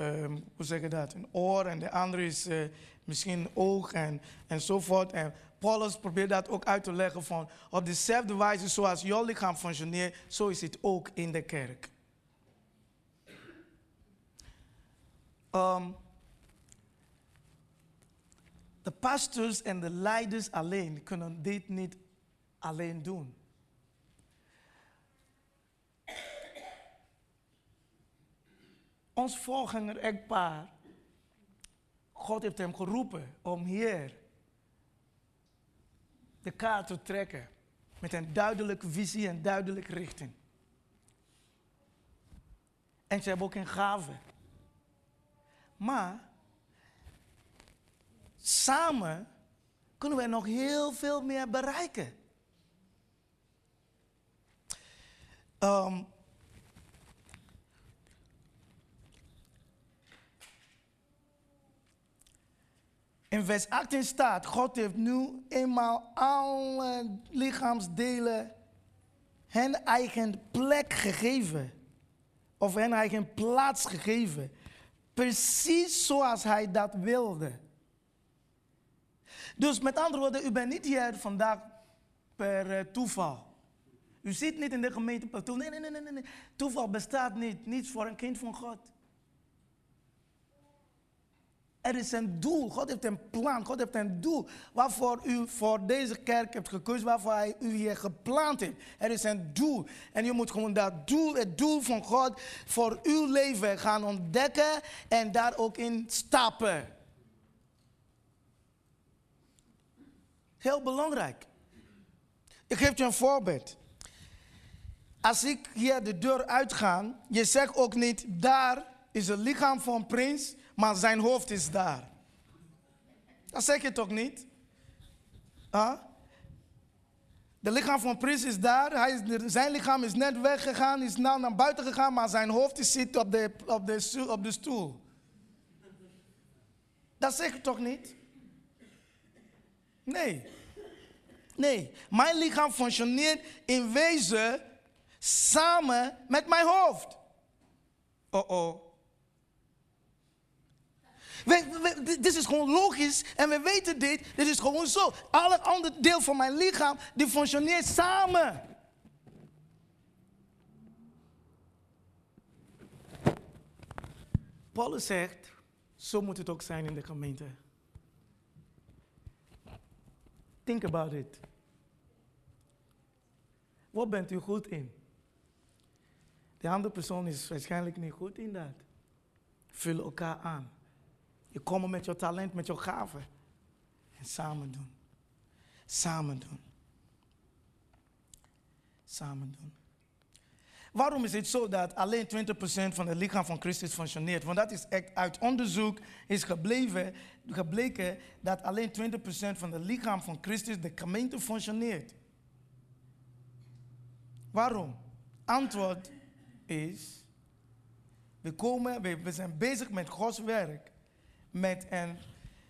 um, hoe zeg dat, een oor en de andere is uh, misschien een oog en, enzovoort. En Paulus probeert dat ook uit te leggen van op dezelfde wijze zoals jouw lichaam functioneert, zo is het ook in de kerk. Um, de pastors en de leiders alleen kunnen dit niet alleen doen. Ons voorganger echtpaar, God heeft hem geroepen om hier de kaart te trekken. Met een duidelijke visie en duidelijke richting. En ze hebben ook een gave. Maar samen kunnen we nog heel veel meer bereiken. Um, in vers 18 staat, God heeft nu eenmaal alle lichaamsdelen hen eigen plek gegeven. Of hen eigen plaats gegeven. Precies zoals hij dat wilde. Dus met andere woorden, u bent niet hier vandaag per uh, toeval. U zit niet in de gemeente per Nee, nee, nee, nee, nee. Toeval bestaat niet. Niets voor een kind van God. Er is een doel. God heeft een plan. God heeft een doel waarvoor u voor deze kerk hebt gekozen, waarvoor hij u hier gepland heeft. Er is een doel. En je moet gewoon dat doel, het doel van God voor uw leven gaan ontdekken en daar ook in stappen. Heel belangrijk. Ik geef je een voorbeeld. Als ik hier de deur uitga, je zegt ook niet, daar is het lichaam van prins, maar zijn hoofd is daar. Dat zeg je toch niet? Huh? De lichaam van prins is daar, hij zijn lichaam is net weggegaan, is naar buiten gegaan, maar zijn hoofd zit op de, op de, op de stoel. Dat zeg je toch niet? Nee. Nee, mijn lichaam functioneert in wezen samen met mijn hoofd. Oh oh. Dit is gewoon logisch en we weten dit. Dit is gewoon zo. Alle andere deel van mijn lichaam, die functioneert samen. Paulus zegt, zo moet het ook zijn in de gemeente. Think about it. Wat bent u goed in? De andere persoon is waarschijnlijk niet goed in dat. Vul elkaar aan. Je komt met je talent, met je gaven. En samen doen. Samen doen. Samen doen. Waarom is het zo dat alleen 20% van het lichaam van Christus functioneert? Want dat is echt uit onderzoek is gebleven, gebleken dat alleen 20% van het lichaam van Christus, de gemeente, functioneert. Waarom? Antwoord is, we, komen, we, we zijn bezig met Gods werk met een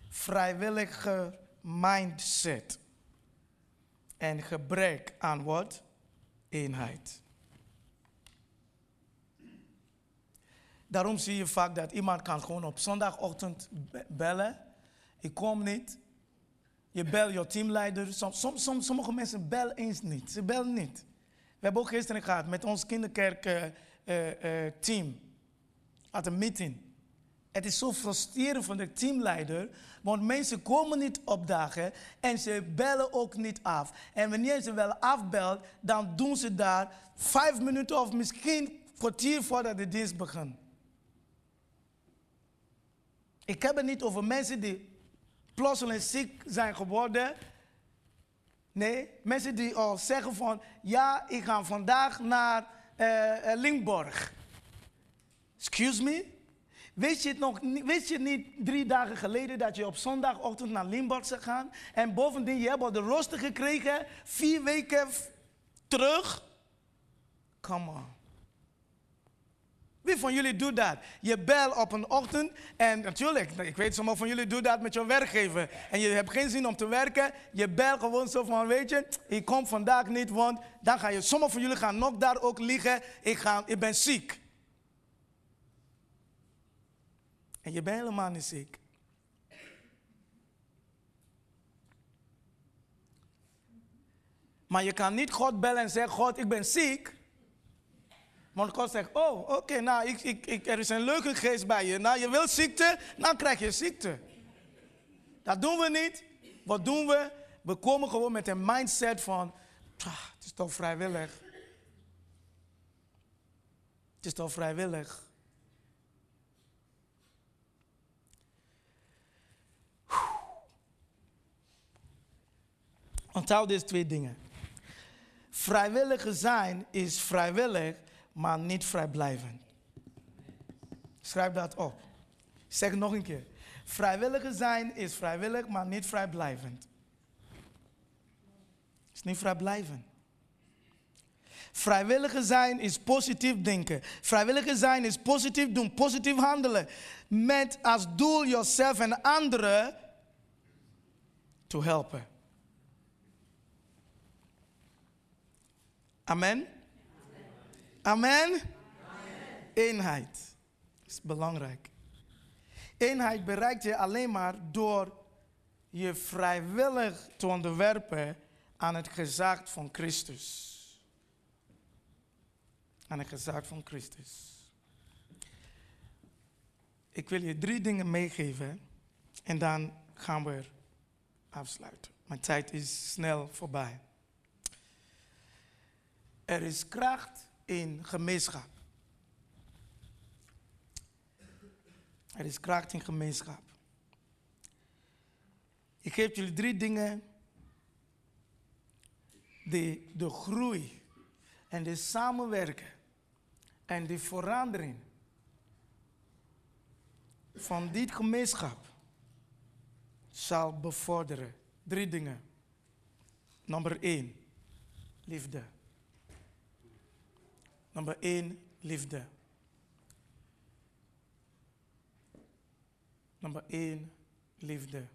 vrijwillige mindset. En gebrek aan wat? Eenheid. Daarom zie je vaak dat iemand kan gewoon op zondagochtend bellen. Ik kom niet. Je belt je teamleider. Som, som, som, sommige mensen bellen eens niet. Ze bellen niet. We hebben ook gisteren gehad met ons kinderkerk uh, uh, uh, team. At een meeting. Het is zo frustrerend voor de teamleider, want mensen komen niet opdagen en ze bellen ook niet af. En wanneer ze wel afbelt, dan doen ze daar vijf minuten of misschien kwartier voordat de dienst begint. Ik heb het niet over mensen die plotseling ziek zijn geworden. Nee, mensen die al zeggen van, ja, ik ga vandaag naar uh, Limburg. Excuse me? Wist je, het nog, wist je niet drie dagen geleden dat je op zondagochtend naar Limburg zou gaan? En bovendien, je hebt al de rooster gekregen, vier weken terug. Come on. Wie van jullie doet dat? Je belt op een ochtend en natuurlijk, ik weet sommigen van jullie doen dat met je werkgever. En je hebt geen zin om te werken. Je belt gewoon zo van, weet je, ik kom vandaag niet, want dan ga je, sommigen van jullie gaan nog daar ook liggen. Ik, ga, ik ben ziek. En je bent helemaal niet ziek. Maar je kan niet God bellen en zeggen, God, ik ben ziek. Want God zegt, oh, oké, nou, ik, ik, ik, er is een leuke geest bij je. Nou, je wilt ziekte, dan krijg je ziekte. Dat doen we niet. Wat doen we? We komen gewoon met een mindset van, het is toch vrijwillig. Het is toch vrijwillig. Onthoud deze twee dingen. Vrijwillige zijn is vrijwillig, maar niet vrijblijvend. Schrijf dat op. Ik zeg het nog een keer. Vrijwillige zijn is vrijwillig, maar niet vrijblijvend. Is niet vrijblijvend. Vrijwillige zijn is positief denken. Vrijwillige zijn is positief doen, positief handelen. Met als doel jezelf en anderen te helpen. Amen? Amen? Eenheid is belangrijk. Eenheid bereikt je alleen maar door je vrijwillig te onderwerpen aan het gezag van Christus. Aan het gezag van Christus. Ik wil je drie dingen meegeven en dan gaan we afsluiten. Mijn tijd is snel voorbij. Er is kracht in gemeenschap. Er is kracht in gemeenschap. Ik geef jullie drie dingen die de groei en de samenwerken en de verandering van dit gemeenschap zal bevorderen. Drie dingen. Nummer één, liefde. Nummer één, liefde. Nummer één, liefde.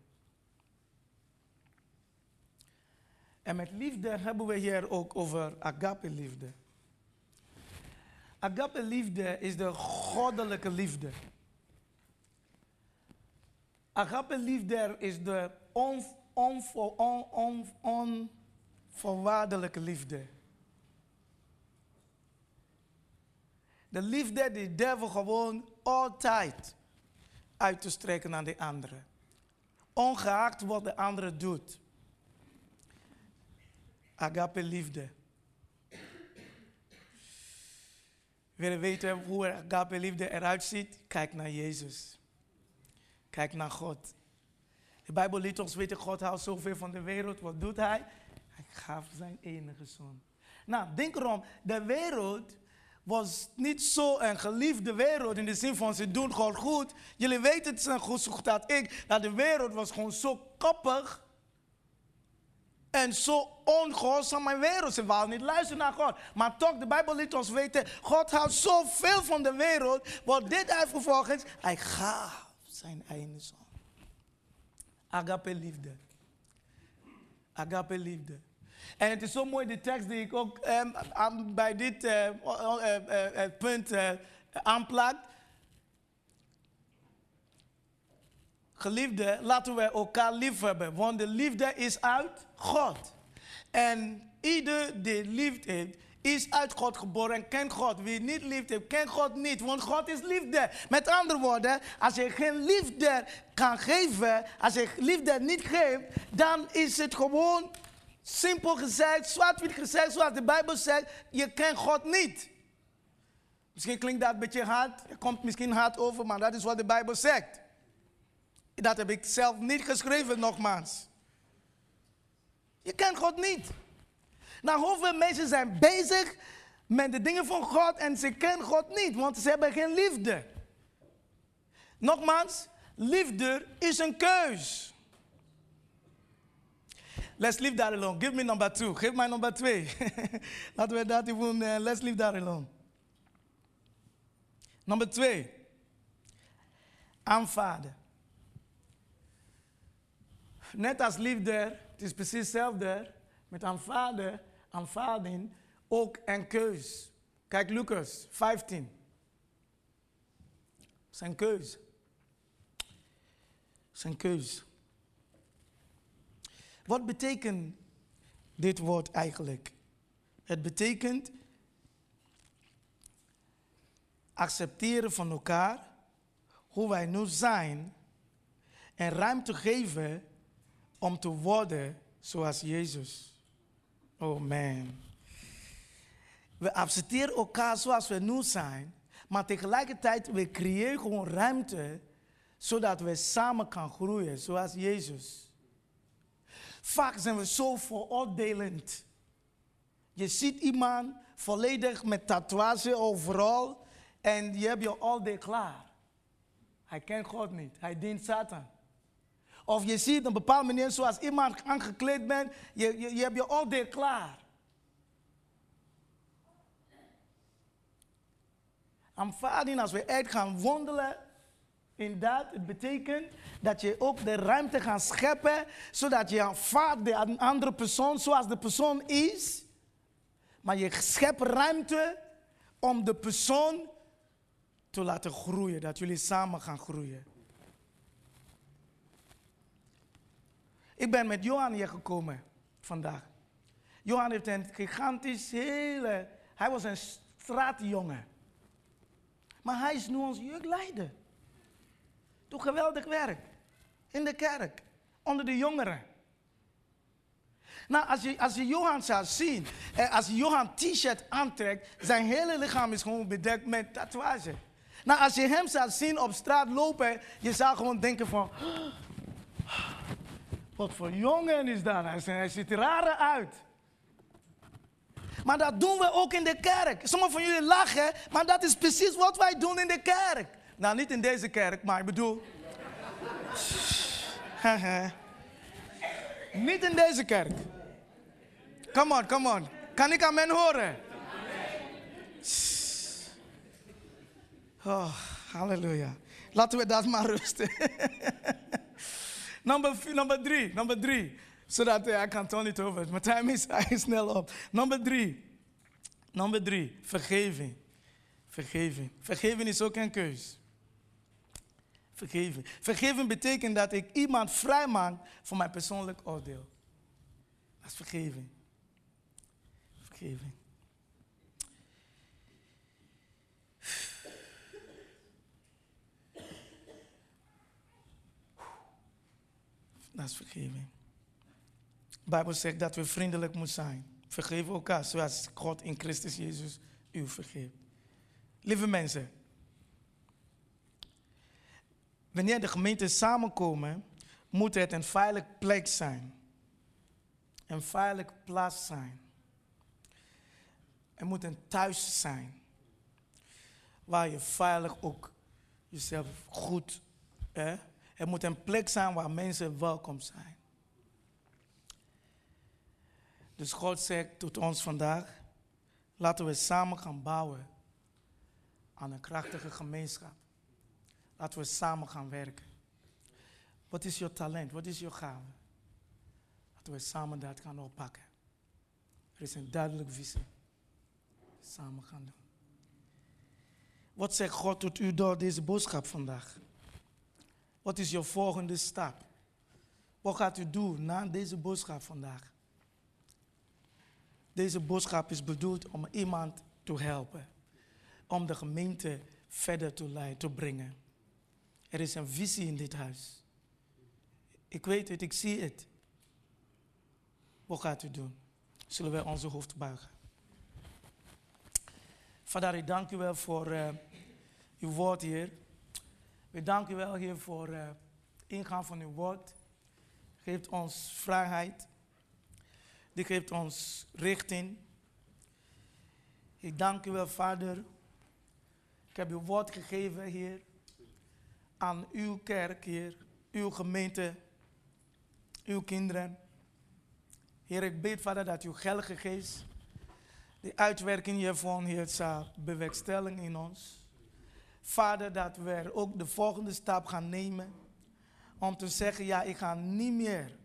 En met liefde hebben we hier ook over agape-liefde. Agape-liefde is de goddelijke liefde. Agape-liefde is de onvoorwaardelijke liefde. De liefde die durven gewoon altijd uit te strekken naar de anderen. Ongeacht wat de andere doet. Agape liefde. Wil je weten hoe agape liefde eruit ziet? Kijk naar Jezus. Kijk naar God. De Bijbel liet ons weten, God houdt zoveel van de wereld. Wat doet hij? Hij gaf zijn enige zoon. Nou, denk erom, de wereld was niet zo een geliefde wereld in de zin van ze doen God goed. Jullie weten het zijn goed, dat ik, dat de wereld was gewoon zo koppig en zo ongehoorzaam mijn wereld. Ze wou niet luisteren naar God. Maar toch, de Bijbel liet ons weten, God houdt zoveel van de wereld. Wat dit heeft vervolgens, hij gaf zijn eigen zoon. Agape liefde. Agape liefde. En het is zo mooi, de tekst die ik ook um, bij dit uh, uh, uh, punt aanplak. Geliefde, laten we elkaar lief hebben, want de liefde is uit God. En ieder die liefde heeft, is uit God geboren en kent God. Wie niet liefde heeft, kent God niet, want God is liefde. Met andere woorden, als je geen liefde kan geven, als je liefde niet geeft, dan is het gewoon Simpel gezegd, zwart-wit gezegd, zoals de Bijbel zegt, je kent God niet. Misschien klinkt dat een beetje hard, het komt misschien hard over, maar dat is wat de Bijbel zegt. Dat heb ik zelf niet geschreven, nogmaals. Je kent God niet. Nou, hoeveel mensen zijn bezig met de dingen van God en ze kennen God niet, want ze hebben geen liefde. Nogmaals, liefde is een keus. Let's leave that alone. Give me number two. Geef mij nummer twee. Laten we dat even, uh, let's leave that alone. Nummer twee. Aanvaarden. Net als liefde, het is precies hetzelfde. Met aanvaarden, aanvaarding, ook een keus. Kijk, Lucas 15. Zijn keus. Zijn keus. Wat betekent dit woord eigenlijk? Het betekent accepteren van elkaar, hoe wij nu zijn, en ruimte geven om te worden zoals Jezus. Oh man. We accepteren elkaar zoals we nu zijn, maar tegelijkertijd we creëren gewoon ruimte zodat we samen kan groeien zoals Jezus. Vaak zijn we zo vooroordelend. Je ziet iemand volledig met tatoeage overal en je hebt je al day klaar. Hij kent God niet, hij dient Satan. Of je ziet een bepaalde manier zoals iemand aangekleed bent, je, je, je hebt je al day klaar. Aanvaarding als we echt gaan wandelen in dat, het betekent dat je ook de ruimte gaat scheppen, zodat je aanvaardt de andere persoon zoals de persoon is. Maar je schept ruimte om de persoon te laten groeien, dat jullie samen gaan groeien. Ik ben met Johan hier gekomen vandaag. Johan heeft een gigantisch hele. Hij was een straatjongen. Maar hij is nu ons jeugdleider. Geweldig werk. In de kerk. Onder de jongeren. Nou, als je, als je Johan zou zien, eh, als je Johan t-shirt aantrekt, zijn hele lichaam is gewoon bedekt met tatoeage. Nou, als je hem zou zien op straat lopen, je zou gewoon denken van, wat voor jongen is dat? Hij ziet er raar uit. Maar dat doen we ook in de kerk. Sommigen van jullie lachen, maar dat is precies wat wij doen in de kerk. Nou, niet in deze kerk, maar ik bedoel. niet in deze kerk. Come on, come on. Kan ik aan men horen? Oh, halleluja. Laten we dat maar rusten. number, number drie, number drie. Zodat uh, I can turn it over. Mijn time is, is snel op. Nummer drie. Nummer drie, vergeving. Vergeving. Vergeving is ook een keus. Vergeven. Vergeven betekent dat ik iemand vrijmaak van mijn persoonlijk oordeel. Dat is vergeving. Vergeving. Dat is vergeving. De Bijbel zegt dat we vriendelijk moeten zijn. Vergeef elkaar zoals God in Christus Jezus u vergeeft. Lieve mensen, wanneer de gemeenten samenkomen, moet het een veilig plek zijn. Een veilig plaats zijn. Er moet een thuis zijn. Waar je veilig ook jezelf goed. Hè? Er moet een plek zijn waar mensen welkom zijn. Dus God zegt tot ons vandaag, laten we samen gaan bouwen aan een krachtige gemeenschap. Laten we samen gaan werken. Wat is je talent? Wat is je gave? Laten we samen dat gaan oppakken. Er is een duidelijke visie. Samen gaan doen. Wat zegt God tot u door deze boodschap vandaag? Wat is je volgende stap? Wat gaat u doen na deze boodschap vandaag? Deze boodschap is bedoeld om iemand te helpen. Om de gemeente verder te te brengen. Er is een visie in dit huis. Ik weet het, ik zie het. Wat gaat u doen? Zullen wij onze hoofd buigen? Vader, ik dank u wel voor uh, uw woord, Heer. We danken u wel, Heer, voor uh, ingang van uw woord. Geeft ons vrijheid. Die geeft ons richting. Ik dank u wel, Vader. Ik heb uw woord gegeven, Heer, aan uw kerk, Heer, uw gemeente, uw kinderen. Heer, ik bid, Vader, dat uw heilige geest de uitwerking hiervan, Heer, zal bewerkstelligen in ons. Vader, dat we ook de volgende stap gaan nemen om te zeggen, ja, ik ga niet meer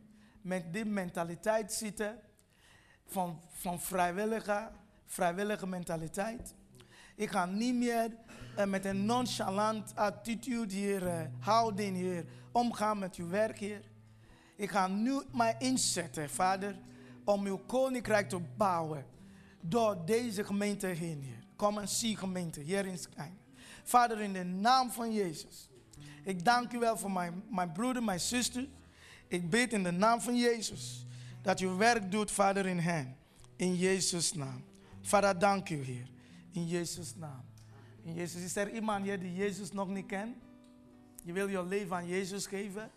met die mentaliteit zitten van, van vrijwillige, vrijwillige mentaliteit. Ik ga niet meer uh, met een nonchalant attitude hier, uh, houding hier, omgaan met uw werk hier. Ik ga nu mij inzetten, vader, om uw koninkrijk te bouwen door deze gemeente heen, hier. Kom en zie gemeente hier in Skijn. Vader, in de naam van Jezus. Ik dank u wel voor mijn, mijn broeder, mijn zuster. Ik bid in de naam van Jezus dat u werk doet, Vader, in hen. In Jezus' naam. Vader, dank u, Heer. In Jezus' naam. Jezus. Is er iemand hier die Jezus nog niet kent? Je wil je leven aan Jezus geven?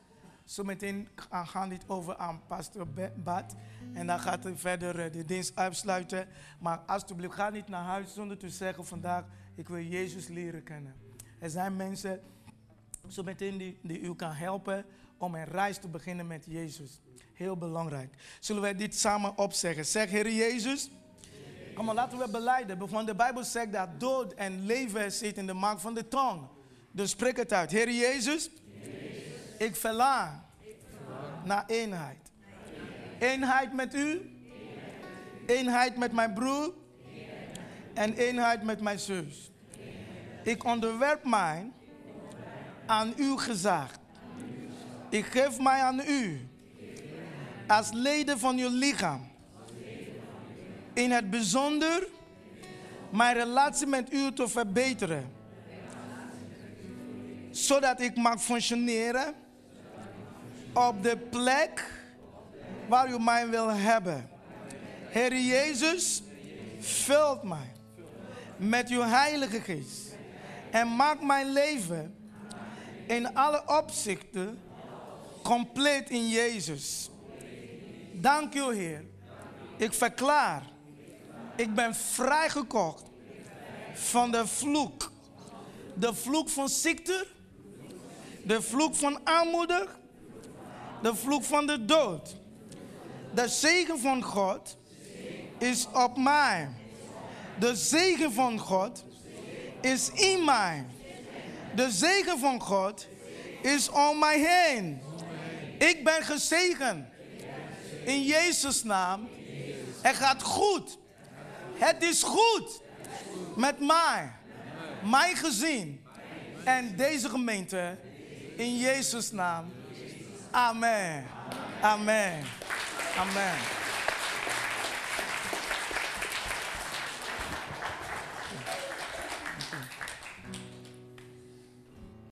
Zometeen gaan dit over aan pastor Bart. En dan gaat hij verder eh, de dienst afsluiten. Maar alsjeblieft, ga niet naar huis zonder te zeggen vandaag, ik wil Jezus leren kennen. Er zijn mensen zometeen die, die u kan helpen om een reis te beginnen met Jezus. Heel belangrijk. Zullen wij dit samen opzeggen? Zeg, Heer Jezus. Kom maar, laten we beleiden. Want de Bijbel zegt dat dood en leven zit in de maak van de tong. Dus spreek het uit. Heer Jezus, ik verlang naar eenheid. Eenheid met u. Eenheid met mijn broer. En eenheid met mijn zus. Ik onderwerp mij aan uw gezag. Ik geef mij aan u. Als leden van uw lichaam. In het bijzonder mijn relatie met u te verbeteren. Zodat ik mag functioneren op de plek waar u mij wil hebben. Heer Jezus, vult mij met uw Heilige Geest. En maak mijn leven in alle opzichten compleet in Jezus. Dank u, Heer. Ik verklaar, ik ben vrijgekocht van de vloek. De vloek van ziekte, de vloek van armoede, de vloek van de dood. De zegen van God is op mij. De zegen van God is in mij. De zegen van God is om mij heen. Ik ben gezegend. In Jezus' naam. Het gaat goed. Het is goed met mij, mijn gezin en deze gemeente. In Jezus' naam. Amen. Amen. Amen.